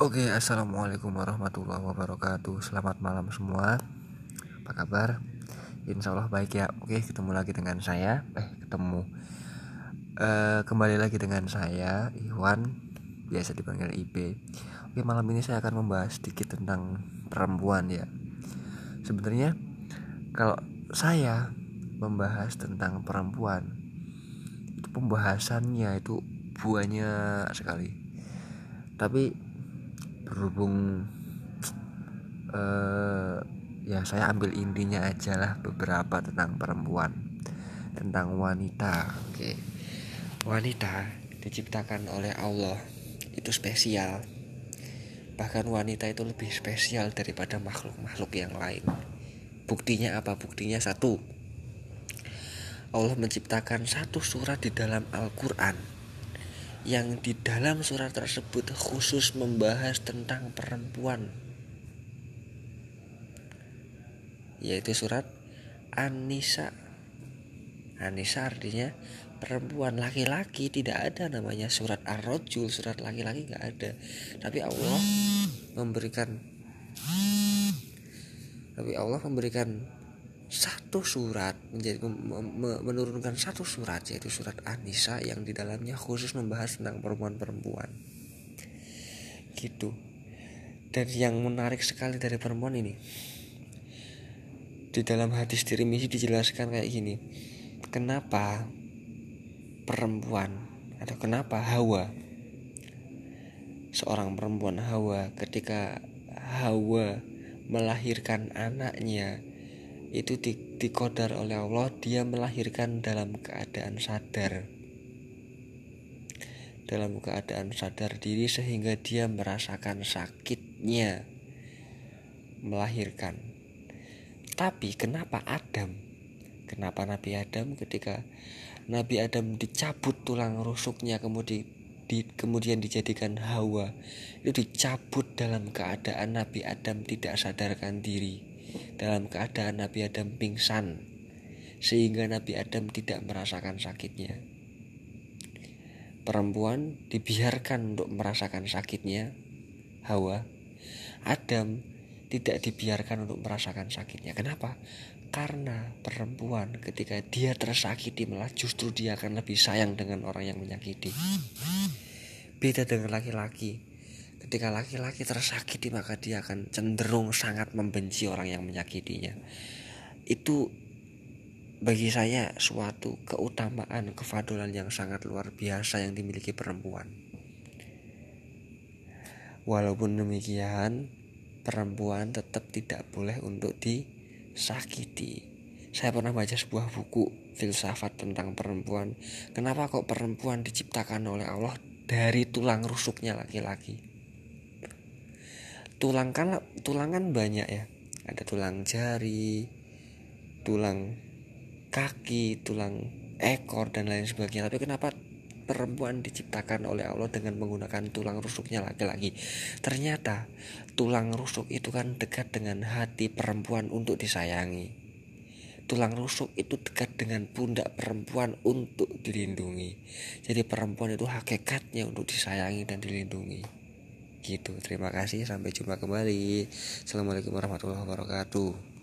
Oke, assalamualaikum warahmatullahi wabarakatuh. Selamat malam semua. Apa kabar? Insya Allah baik ya. Oke, ketemu lagi dengan saya. Eh, ketemu. Uh, kembali lagi dengan saya, Iwan. Biasa dipanggil IB. Oke, malam ini saya akan membahas sedikit tentang perempuan ya. Sebenarnya kalau saya membahas tentang perempuan, itu pembahasannya itu banyak sekali. Tapi berhubung uh, ya saya ambil intinya aja lah beberapa tentang perempuan tentang wanita. Oke. Wanita diciptakan oleh Allah itu spesial. Bahkan wanita itu lebih spesial daripada makhluk-makhluk yang lain. Buktinya apa? Buktinya satu. Allah menciptakan satu surat di dalam Al-Quran yang di dalam surat tersebut khusus membahas tentang perempuan. Yaitu surat An-Nisa. An-Nisa artinya perempuan. Laki-laki tidak ada namanya. Surat Ar-Rajul surat laki-laki nggak ada. Tapi Allah memberikan tapi Allah memberikan satu surat menjadi menurunkan satu surat yaitu surat An-Nisa yang di dalamnya khusus membahas tentang perempuan-perempuan. Gitu. Dan yang menarik sekali dari perempuan ini di dalam hadis Tirmizi dijelaskan kayak gini. Kenapa perempuan atau kenapa Hawa seorang perempuan Hawa ketika Hawa melahirkan anaknya itu di, dikodar oleh Allah dia melahirkan dalam keadaan sadar. Dalam keadaan sadar diri sehingga dia merasakan sakitnya. Melahirkan. Tapi kenapa Adam? Kenapa Nabi Adam ketika Nabi Adam dicabut tulang rusuknya kemudian di, kemudian dijadikan Hawa itu dicabut dalam keadaan Nabi Adam tidak sadarkan diri dalam keadaan Nabi Adam pingsan sehingga Nabi Adam tidak merasakan sakitnya. Perempuan dibiarkan untuk merasakan sakitnya. Hawa, Adam tidak dibiarkan untuk merasakan sakitnya. Kenapa? Karena perempuan ketika dia tersakiti malah justru dia akan lebih sayang dengan orang yang menyakiti. Beda dengan laki-laki Ketika laki-laki tersakiti maka dia akan cenderung sangat membenci orang yang menyakitinya. Itu bagi saya suatu keutamaan kefadolan yang sangat luar biasa yang dimiliki perempuan. Walaupun demikian, perempuan tetap tidak boleh untuk disakiti. Saya pernah baca sebuah buku filsafat tentang perempuan. Kenapa kok perempuan diciptakan oleh Allah dari tulang rusuknya laki-laki? Tulang kan tulang kan banyak ya. Ada tulang jari tulang kaki tulang ekor dan lain sebagainya. Tapi kenapa perempuan diciptakan oleh Allah dengan menggunakan tulang rusuknya laki-laki? Ternyata tulang rusuk itu kan dekat dengan hati perempuan untuk disayangi. Tulang rusuk itu dekat dengan pundak perempuan untuk dilindungi. Jadi perempuan itu hakikatnya untuk disayangi dan dilindungi gitu. Terima kasih. Sampai jumpa kembali. Assalamualaikum warahmatullahi wabarakatuh